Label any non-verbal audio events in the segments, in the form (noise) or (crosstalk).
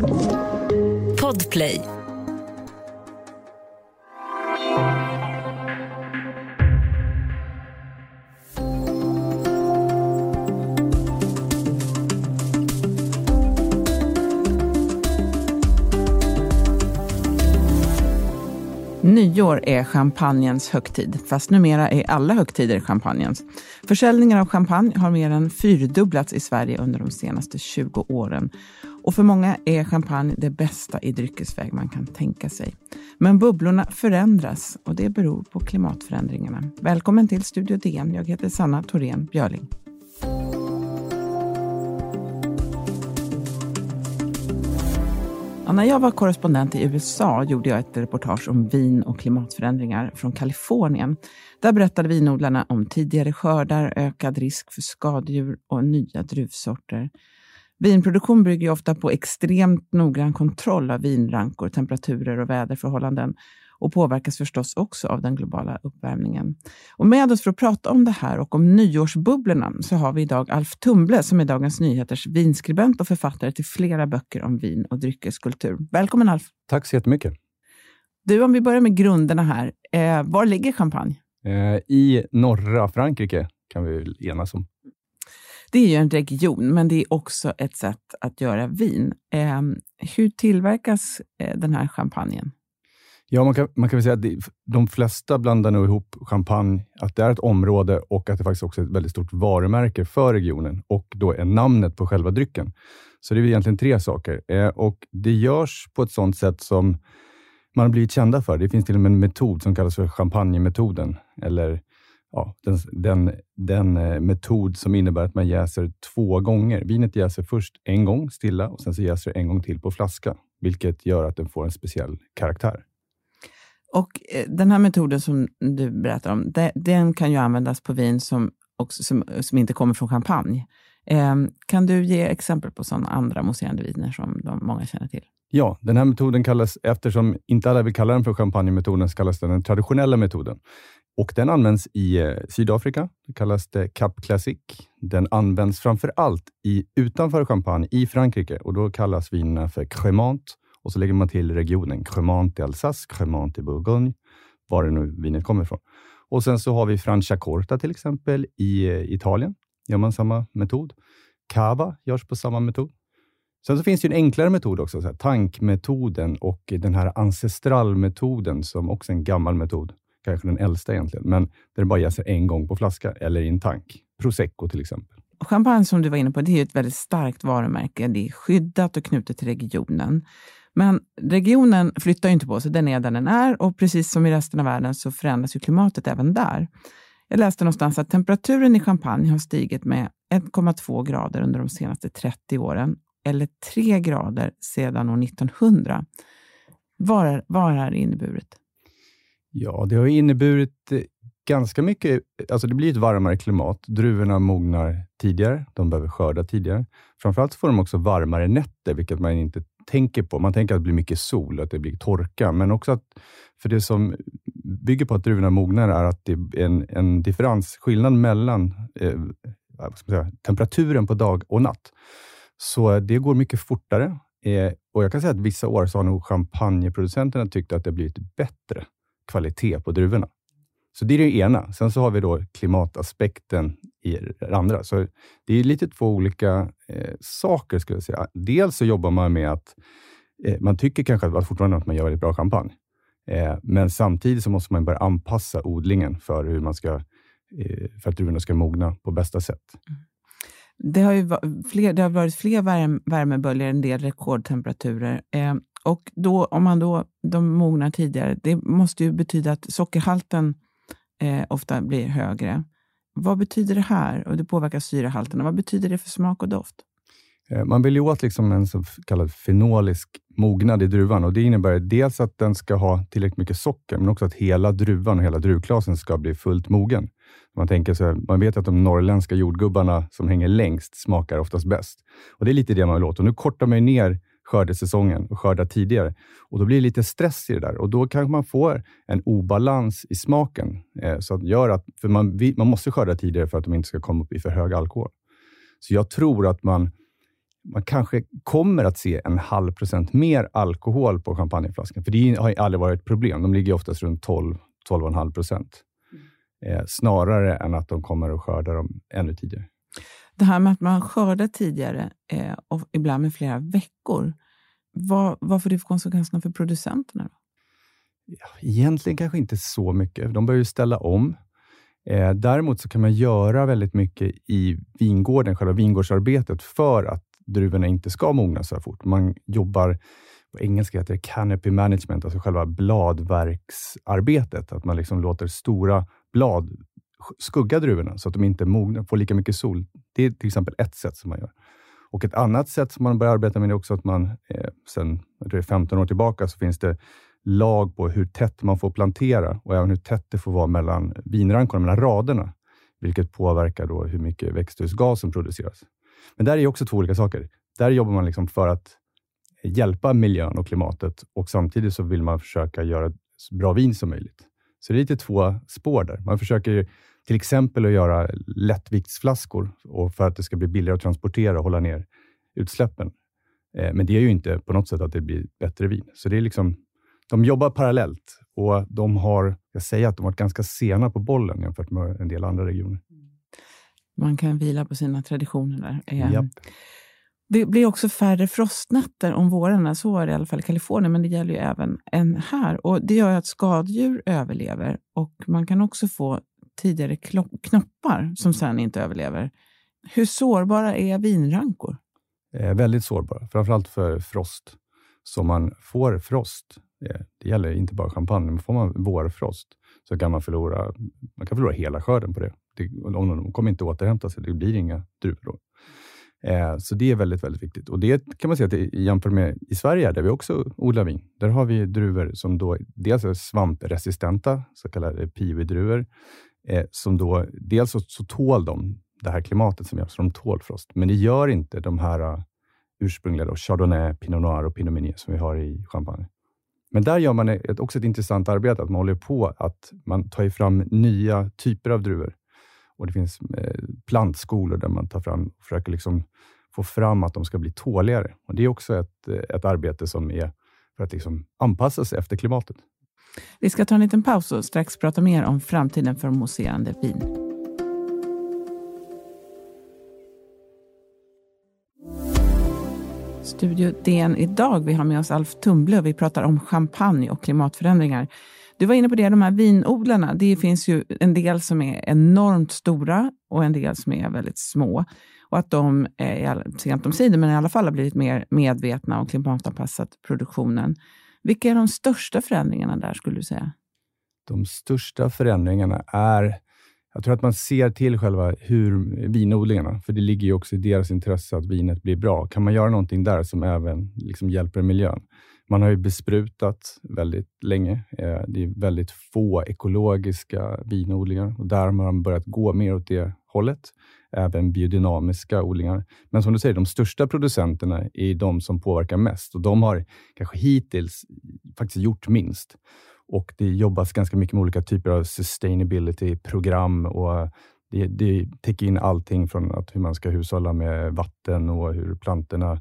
Podplay. Nyår är champagnens högtid, fast numera är alla högtider champagnens. Försäljningen av champagne har mer än fyrdubblats i Sverige under de senaste 20 åren. Och för många är champagne det bästa i dryckesväg man kan tänka sig. Men bubblorna förändras och det beror på klimatförändringarna. Välkommen till Studio DN. Jag heter Sanna Thorén Björling. När jag var korrespondent i USA gjorde jag ett reportage om vin och klimatförändringar från Kalifornien. Där berättade vinodlarna om tidigare skördar, ökad risk för skadedjur och nya druvsorter. Vinproduktion bygger ofta på extremt noggrann kontroll av vinrankor, temperaturer och väderförhållanden och påverkas förstås också av den globala uppvärmningen. Och med oss för att prata om det här och om nyårsbubblorna så har vi idag Alf Tumble som är Dagens Nyheters vinskribent och författare till flera böcker om vin och dryckeskultur. Välkommen Alf! Tack så jättemycket! Du, om vi börjar med grunderna här. Eh, var ligger Champagne? Eh, I norra Frankrike kan vi enas om. Det är ju en region, men det är också ett sätt att göra vin. Eh, hur tillverkas eh, den här champagnen? Ja, man kan, man kan väl säga att det, de flesta blandar nog ihop champagne, att det är ett område och att det faktiskt också är ett väldigt stort varumärke för regionen och då är namnet på själva drycken. Så det är egentligen tre saker. Eh, och Det görs på ett sådant sätt som man har blivit kända för. Det finns till och med en metod som kallas för champagnemetoden, eller ja, den, den, den eh, metod som innebär att man jäser två gånger. Vinet jäser först en gång stilla och sen så jäser det en gång till på flaska, vilket gör att den får en speciell karaktär. Och eh, Den här metoden som du berättar om, den kan ju användas på vin som, också, som, som inte kommer från champagne. Ehm, kan du ge exempel på sådana andra mousserande viner som de många känner till? Ja, den här metoden kallas, eftersom inte alla vill kalla den för champagnemetoden, så kallas den den traditionella metoden. Och Den används i eh, Sydafrika. Det kallas det Cap Classique. Den används framför allt i, utanför Champagne, i Frankrike. och Då kallas vinerna för Cremant och så lägger man till regionen Cremant i Alsace, Cremant i Bourgogne, var det nu vinet kommer ifrån. Och sen så har vi Franciacorta till exempel i eh, Italien. Gör man samma metod. Cava görs på samma metod. Sen så finns det en enklare metod också, så här, tankmetoden och den här ancestralmetoden som också är en gammal metod. Kanske den äldsta egentligen, men där det bara jäser en gång på flaska eller i en tank. Prosecco till exempel. Champagne som du var inne på, det är ett väldigt starkt varumärke. Det är skyddat och knutet till regionen. Men regionen flyttar inte på sig, den är där den är och precis som i resten av världen så förändras ju klimatet även där. Jag läste någonstans att temperaturen i Champagne har stigit med 1,2 grader under de senaste 30 åren, eller 3 grader sedan år 1900. Vad, vad har det inneburit? Ja, det har inneburit eh, ganska mycket. Alltså det blir ett varmare klimat. Druvorna mognar tidigare. De behöver skörda tidigare. Framförallt får de också varmare nätter, vilket man inte tänker på. Man tänker att det blir mycket sol, att det blir torka, men också att för det som bygger på att druvorna mognar är att det är en, en differens, skillnad mellan eh, säga, temperaturen på dag och natt. Så det går mycket fortare. Eh, och Jag kan säga att vissa år så har nog champagneproducenterna tyckt att det blivit bättre kvalitet på druvorna. Så det är det ena. Sen så har vi då klimataspekten i det andra. Så det är lite två olika eh, saker, skulle jag säga. Dels så jobbar man med att eh, man tycker kanske att, fortfarande att man gör väldigt bra champagne. Eh, men samtidigt så måste man börja anpassa odlingen för, hur man ska, eh, för att druvorna ska mogna på bästa sätt. Mm. Det har, ju fler, det har varit fler värme, värmeböljor, en del rekordtemperaturer. Eh, och då, om man då, de mognar tidigare, det måste ju betyda att sockerhalten eh, ofta blir högre. Vad betyder det här? Och det påverkar syrehalterna. Vad betyder det för smak och doft? Eh, man vill ju åt liksom en så kallad fenolisk mognad i druvan. Och det innebär dels att den ska ha tillräckligt mycket socker, men också att hela druvan och hela druvklasen ska bli fullt mogen. Man, tänker så här, man vet att de norrländska jordgubbarna som hänger längst smakar oftast bäst. Och Det är lite det man vill åt. Och nu kortar man ner skördesäsongen och skördar tidigare. Och Då blir det lite stress i det där och då kanske man får en obalans i smaken. Eh, så att gör att, för man, man måste skörda tidigare för att de inte ska komma upp i för hög alkohol. Så jag tror att man man kanske kommer att se en halv procent mer alkohol på champagneflaskan. För det har aldrig varit ett problem. De ligger oftast runt 12, 12,5 procent. Eh, snarare än att de kommer att skörda dem ännu tidigare. Det här med att man skördar tidigare, eh, och ibland med flera veckor, vad, vad får det för konsekvenserna för producenterna? Då? Ja, egentligen kanske inte så mycket. De börjar ju ställa om. Eh, däremot så kan man göra väldigt mycket i vingården, själva vingårdsarbetet, för att druvorna inte ska mogna så här fort. Man jobbar, på engelska heter det canopy management, alltså själva bladverksarbetet. Att man liksom låter stora blad skugga druvorna så att de inte mognar, får lika mycket sol. Det är till exempel ett sätt som man gör. Och Ett annat sätt som man börjar arbeta med är också att man, eh, sen 15 år tillbaka, så finns det lag på hur tätt man får plantera och även hur tätt det får vara mellan vinrankorna, mellan raderna, vilket påverkar då hur mycket växthusgas som produceras. Men där är också två olika saker. Där jobbar man liksom för att hjälpa miljön och klimatet och samtidigt så vill man försöka göra så bra vin som möjligt. Så det är lite två spår där. Man försöker till exempel att göra lättviktsflaskor och för att det ska bli billigare att transportera och hålla ner utsläppen. Eh, men det är ju inte på något sätt att det blir bättre vin. Så det är liksom, de jobbar parallellt och de har, jag säger att de varit ganska sena på bollen jämfört med en del andra regioner. Man kan vila på sina traditioner där. Eh, Japp. Det blir också färre frostnätter om vårarna. Så är det i alla fall i Kalifornien, men det gäller ju även en här. Och Det gör att skadedjur överlever och man kan också få tidigare knoppar som sen inte överlever. Hur sårbara är vinrankor? Eh, väldigt sårbara, framförallt för frost. Så om man får frost, eh, det gäller inte bara champagne, men får man vårfrost så kan man förlora, man kan förlora hela skörden på det. det de kommer inte återhämta sig, det blir inga druvor då. Eh, så det är väldigt, väldigt viktigt. Och Det kan man säga att jämfört med i Sverige, där vi också odlar vin, där har vi druvor som då dels är svampresistenta, så kallade piwi-druvor, eh, som då, dels så, så tål de det här klimatet som gör så de tål frost, men det gör inte de här uh, ursprungliga då, Chardonnay, Pinot Noir och Pinot Meunier som vi har i Champagne. Men där gör man ett, också ett intressant arbete, att man håller på att man tar fram nya typer av druvor. Och Det finns eh, plantskolor där man tar fram och försöker liksom få fram att de ska bli tåligare. Och Det är också ett, eh, ett arbete som är för att liksom anpassa sig efter klimatet. Vi ska ta en liten paus och strax prata mer om framtiden för mousserande vin. Studio DN idag. Vi har med oss Alf Tumble och vi pratar om champagne och klimatförändringar. Du var inne på det, de här vinodlarna. Det finns ju en del som är enormt stora och en del som är väldigt små. Och att de, är, sent omsider, men i alla fall har blivit mer medvetna och klimatanpassat produktionen. Vilka är de största förändringarna där, skulle du säga? De största förändringarna är jag tror att man ser till själva hur vinodlingarna, för det ligger ju också i deras intresse att vinet blir bra. Kan man göra någonting där som även liksom hjälper miljön? Man har ju besprutat väldigt länge. Eh, det är väldigt få ekologiska vinodlingar och där har man börjat gå mer åt det hållet. Även biodynamiska odlingar. Men som du säger, de största producenterna är de som påverkar mest och de har kanske hittills faktiskt gjort minst. Och Det jobbas ganska mycket med olika typer av sustainability-program och det, det täcker in allting från att hur man ska hushålla med vatten och hur plantorna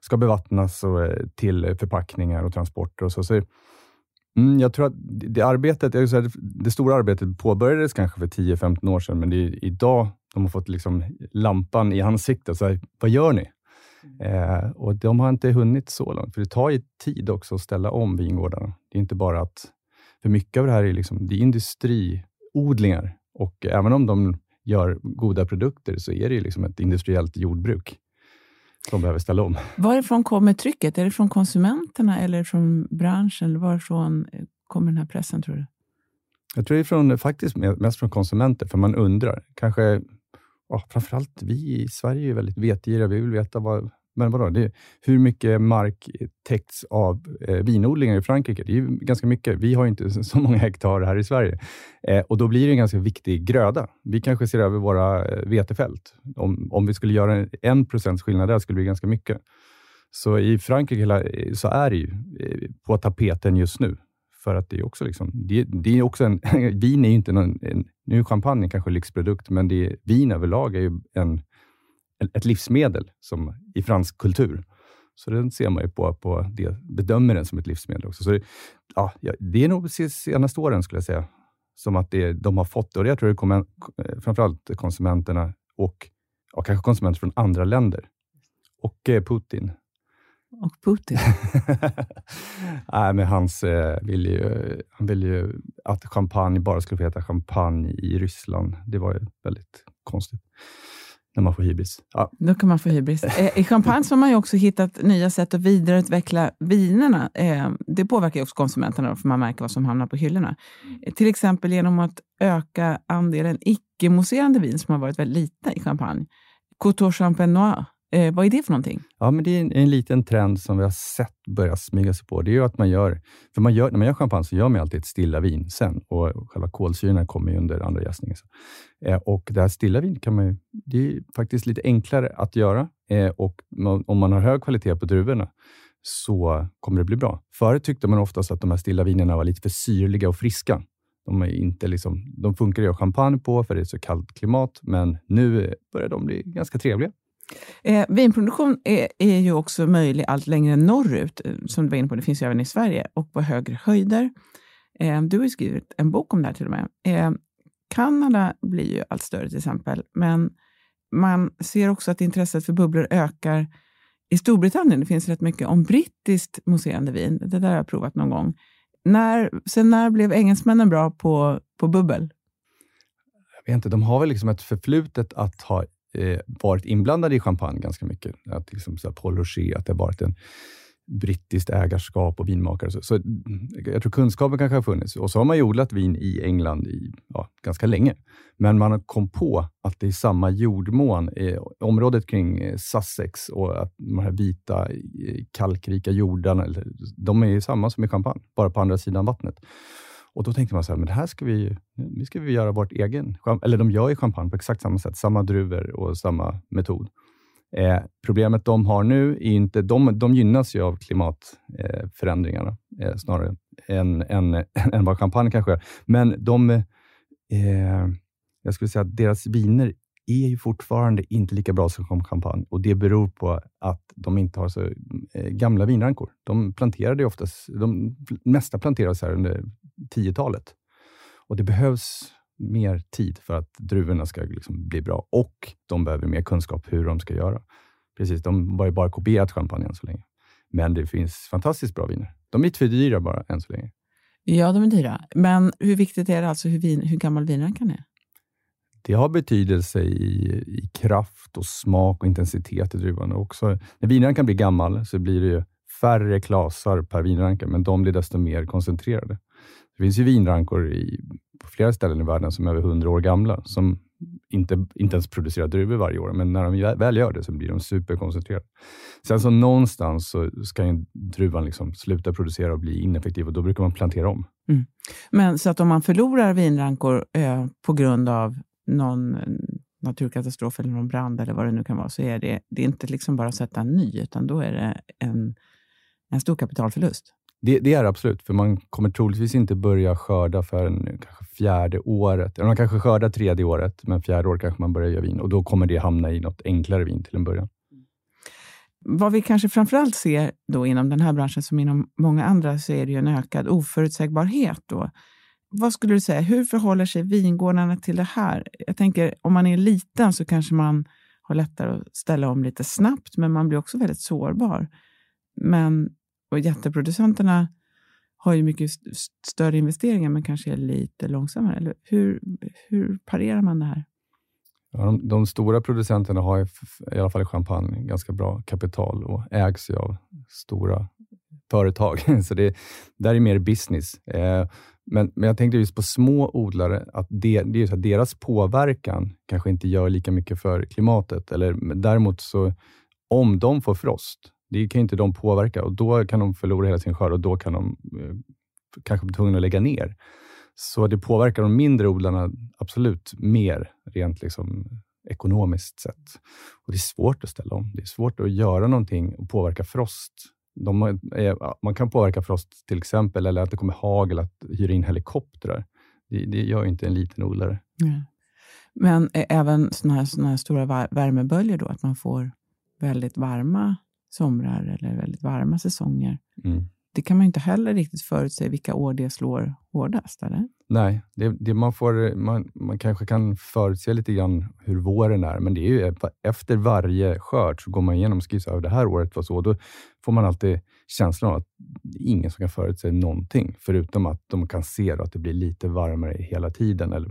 ska bevattnas och eh, till förpackningar och transporter. och så. så mm, jag tror att det, arbetet, jag säga, det stora arbetet påbörjades kanske för 10-15 år sedan, men det är idag de har fått liksom lampan i ansiktet. Så här, vad gör ni? Eh, och De har inte hunnit så långt, för det tar ju tid också att ställa om vingårdarna. Det är inte bara att... För mycket av det här är, liksom, det är industriodlingar och även om de gör goda produkter så är det liksom ett industriellt jordbruk som behöver ställa om. Varifrån kommer trycket? Är det från konsumenterna eller från branschen? Varifrån kommer den här pressen, tror du? Jag tror det är från, faktiskt mest från konsumenter, för man undrar. Kanske, oh, framförallt vi i Sverige är väldigt vetgiriga. Vi vill veta vad, men vadå, det, hur mycket mark täcks av eh, vinodlingar i Frankrike? Det är ju ganska mycket. Vi har inte så många hektar här i Sverige eh, och då blir det en ganska viktig gröda. Vi kanske ser över våra eh, vetefält. Om, om vi skulle göra en procents skillnad där skulle det bli ganska mycket. Så i Frankrike eh, så är det ju eh, på tapeten just nu. För att det är också liksom, det, det är också en, (laughs) vin är ju inte någon, en, nu är champagne kanske en lyxprodukt, men det, vin överlag är ju en ett livsmedel som i fransk kultur. Så den ser man ju på, på det, bedömer den som ett livsmedel också. Så det, ja, det är nog de senaste åren, skulle jag säga, som att det, de har fått det. Och jag tror det kommer framförallt konsumenterna och ja, kanske konsumenter från andra länder. Och eh, Putin. Och Putin? (laughs) Nej, men hans eh, vill ju, han ville ju att champagne bara skulle få heta champagne i Ryssland. Det var ju väldigt konstigt när man får hybris. Ja. Då kan man få hybris. Eh, I champagne har man ju också hittat nya sätt att vidareutveckla vinerna. Eh, det påverkar ju också konsumenterna, för man märker vad som hamnar på hyllorna. Eh, till exempel genom att öka andelen icke-mousserande vin, som har varit väldigt liten i champagne. Couture Champenois Eh, vad är det för någonting? Ja, men det är en, en, liten trend som vi har sett börja smyga sig på. Det är ju att man gör, för man gör, när man gör champagne så gör man alltid ett stilla vin sen och själva kolsyrorna kommer ju under andra jäsningen. Eh, och det här stilla vin kan man ju, det är faktiskt lite enklare att göra eh, och man, om man har hög kvalitet på druvorna så kommer det bli bra. Förut tyckte man oftast att de här stilla vinerna var lite för syrliga och friska. De, är inte liksom, de funkar att göra champagne på för det är så kallt klimat, men nu börjar de bli ganska trevliga. Eh, vinproduktion är, är, ju också möjlig allt längre norrut, eh, som du var inne på. Det finns ju även i Sverige och på högre höjder. Eh, du har ju skrivit en bok om det här till och med. Eh, Kanada blir ju allt större till exempel, men man ser också att intresset för bubblor ökar i Storbritannien. Det finns rätt mycket om brittiskt mousserande vin. Det där har jag provat någon gång. När, sen när blev engelsmännen bra på, på bubbel? Jag vet inte, de har väl liksom ett förflutet att ha Eh, varit inblandade i champagne ganska mycket. Att liksom, så här, Paul Rocher, att det har varit en brittiskt ägarskap och vinmakare. Så, så, mm, jag tror kunskapen kanske har funnits. Och så har man ju odlat vin i England i ja, ganska länge. Men man kom på att det är samma jordmån, eh, området kring eh, Sussex och att de här vita eh, kalkrika jordarna, de är samma som i champagne, bara på andra sidan vattnet. Och Då tänkte man så här, men det här ska vi, nu ska vi göra vårt egen, eller de gör ju champagne på exakt samma sätt, samma druvor och samma metod. Eh, problemet de har nu är inte, de, de gynnas ju av klimatförändringarna eh, snarare än, än, (laughs) än vad champagne kanske gör. Men de, eh, jag skulle säga att deras viner är ju fortfarande inte lika bra som champagne och det beror på att de inte har så eh, gamla vinrankor. De planterade oftast, de mesta planterades här under 10-talet och det behövs mer tid för att druvorna ska liksom bli bra och de behöver mer kunskap hur de ska göra. Precis, de har ju bara kopierat champagne än så länge. Men det finns fantastiskt bra viner. De är för dyra bara än så länge. Ja, de är dyra. Men hur viktigt är det alltså hur, vin, hur gammal vinrankan är? det har betydelse i, i kraft och smak och intensitet i druvan. Också, när vinrankan kan bli gammal så blir det färre klasar per vinranka, men de blir desto mer koncentrerade. Det finns ju vinrankor i, på flera ställen i världen som är över 100 år gamla, som inte, inte ens producerar druvor varje år, men när de väl gör det så blir de superkoncentrerade. Sen så någonstans så ska ju druvan liksom sluta producera och bli ineffektiv och då brukar man plantera om. Mm. Men så att om man förlorar vinrankor eh, på grund av någon naturkatastrof eller någon brand eller vad det nu kan vara, så är det, det är inte liksom bara att sätta en ny, utan då är det en, en stor kapitalförlust. Det, det, är absolut, för man kommer troligtvis inte börja skörda förrän kanske fjärde året. Eller man kanske skördar tredje året, men fjärde året kanske man börjar göra vin och då kommer det hamna i något enklare vin till en början. Mm. Vad vi kanske framförallt ser då inom den här branschen, som inom många andra, så är det ju en ökad oförutsägbarhet. Då. Vad skulle du säga, hur förhåller sig vingårdarna till det här? Jag tänker, om man är liten så kanske man har lättare att ställa om lite snabbt, men man blir också väldigt sårbar. Men, och jätteproducenterna har ju mycket st större investeringar, men kanske är lite långsammare. Eller hur, hur parerar man det här? Ja, de, de, stora producenterna har i alla fall i champagne ganska bra kapital och ägs ju av stora företag. (laughs) Så det där är mer business. Eh, men, men jag tänkte just på små odlare, att, det, det är så att deras påverkan kanske inte gör lika mycket för klimatet. Eller, däremot, så om de får frost, det kan inte de påverka och då kan de förlora hela sin skörd och då kan de eh, kanske bli tvungna att lägga ner. Så det påverkar de mindre odlarna absolut mer, rent liksom ekonomiskt sett. Och Det är svårt att ställa om. Det är svårt att göra någonting och påverka frost de är, eh, man kan påverka frost till exempel, eller att det kommer hagel, att hyra in helikoptrar. Det, det gör inte en liten odlare. Ja. Men eh, även såna här, såna här stora värmeböljor då, att man får väldigt varma somrar eller väldigt varma säsonger. Mm det kan man inte heller riktigt förutse vilka år det slår hårdast, eller? Nej, det, det man, får, man, man kanske kan förutse lite grann hur våren är, men det är ju efter varje skörd så går man igenom skriver att det här året var så. Då får man alltid känslan av att ingen som kan förutse någonting, förutom att de kan se att det blir lite varmare hela tiden. Eller,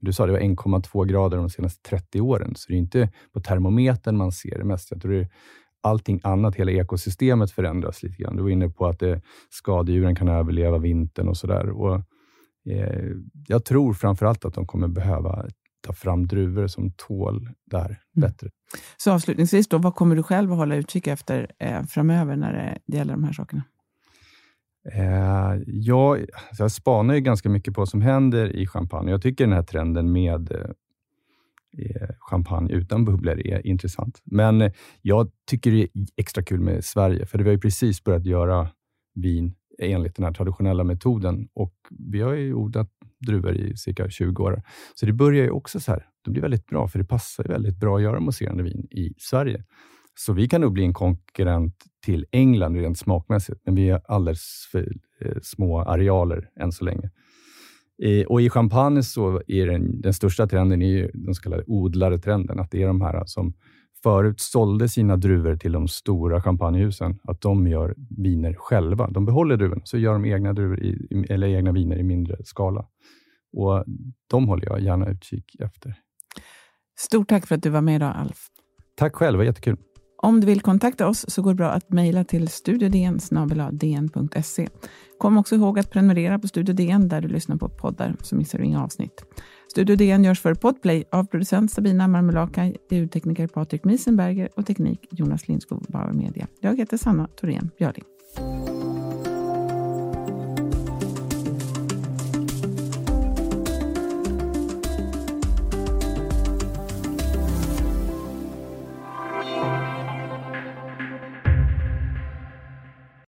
du sa det var 1,2 grader de senaste 30 åren, så det är inte på termometern man ser det mest. Jag tror det allting annat, hela ekosystemet förändras lite grann. Du var inne på att det, skadedjuren kan överleva vintern och sådär. Eh, jag tror framför allt att de kommer behöva ta fram druvor som tål det här mm. bättre. Så avslutningsvis, då, vad kommer du själv att hålla utkik efter eh, framöver när det gäller de här sakerna? Eh, jag, jag spanar ju ganska mycket på vad som händer i champagne. Jag tycker den här trenden med eh, Eh, champagne utan bubblor är intressant. Men eh, jag tycker det är extra kul med Sverige, för vi har ju precis börjat göra vin enligt den här traditionella metoden och vi har ju odlat druvor i cirka 20 år. Så det börjar ju också så här. Det blir väldigt bra, för det passar väldigt bra att göra mousserande vin i Sverige. Så vi kan nog bli en konkurrent till England rent smakmässigt, men vi är alldeles för eh, små arealer än så länge. I, och I champagne så är den, den största trenden är den så kallade odlaretrenden. Att det är de här som förut sålde sina druvor till de stora champagnehusen, att de gör viner själva. De behåller druvorna, så gör de egna, druvor i, eller egna viner i mindre skala. Och De håller jag gärna utkik efter. Stort tack för att du var med idag, Alf. Tack själv, det var jättekul. Om du vill kontakta oss så går det bra att mejla till studiodn Kom också ihåg att prenumerera på Studio DN där du lyssnar på poddar så missar du inga avsnitt. Studio DN görs för Podplay av producent Sabina Marmelakai, ljudtekniker Patrik Miesenberger och teknik Jonas Lindskog Bauer Media. Jag heter Sanna Thorén Björling.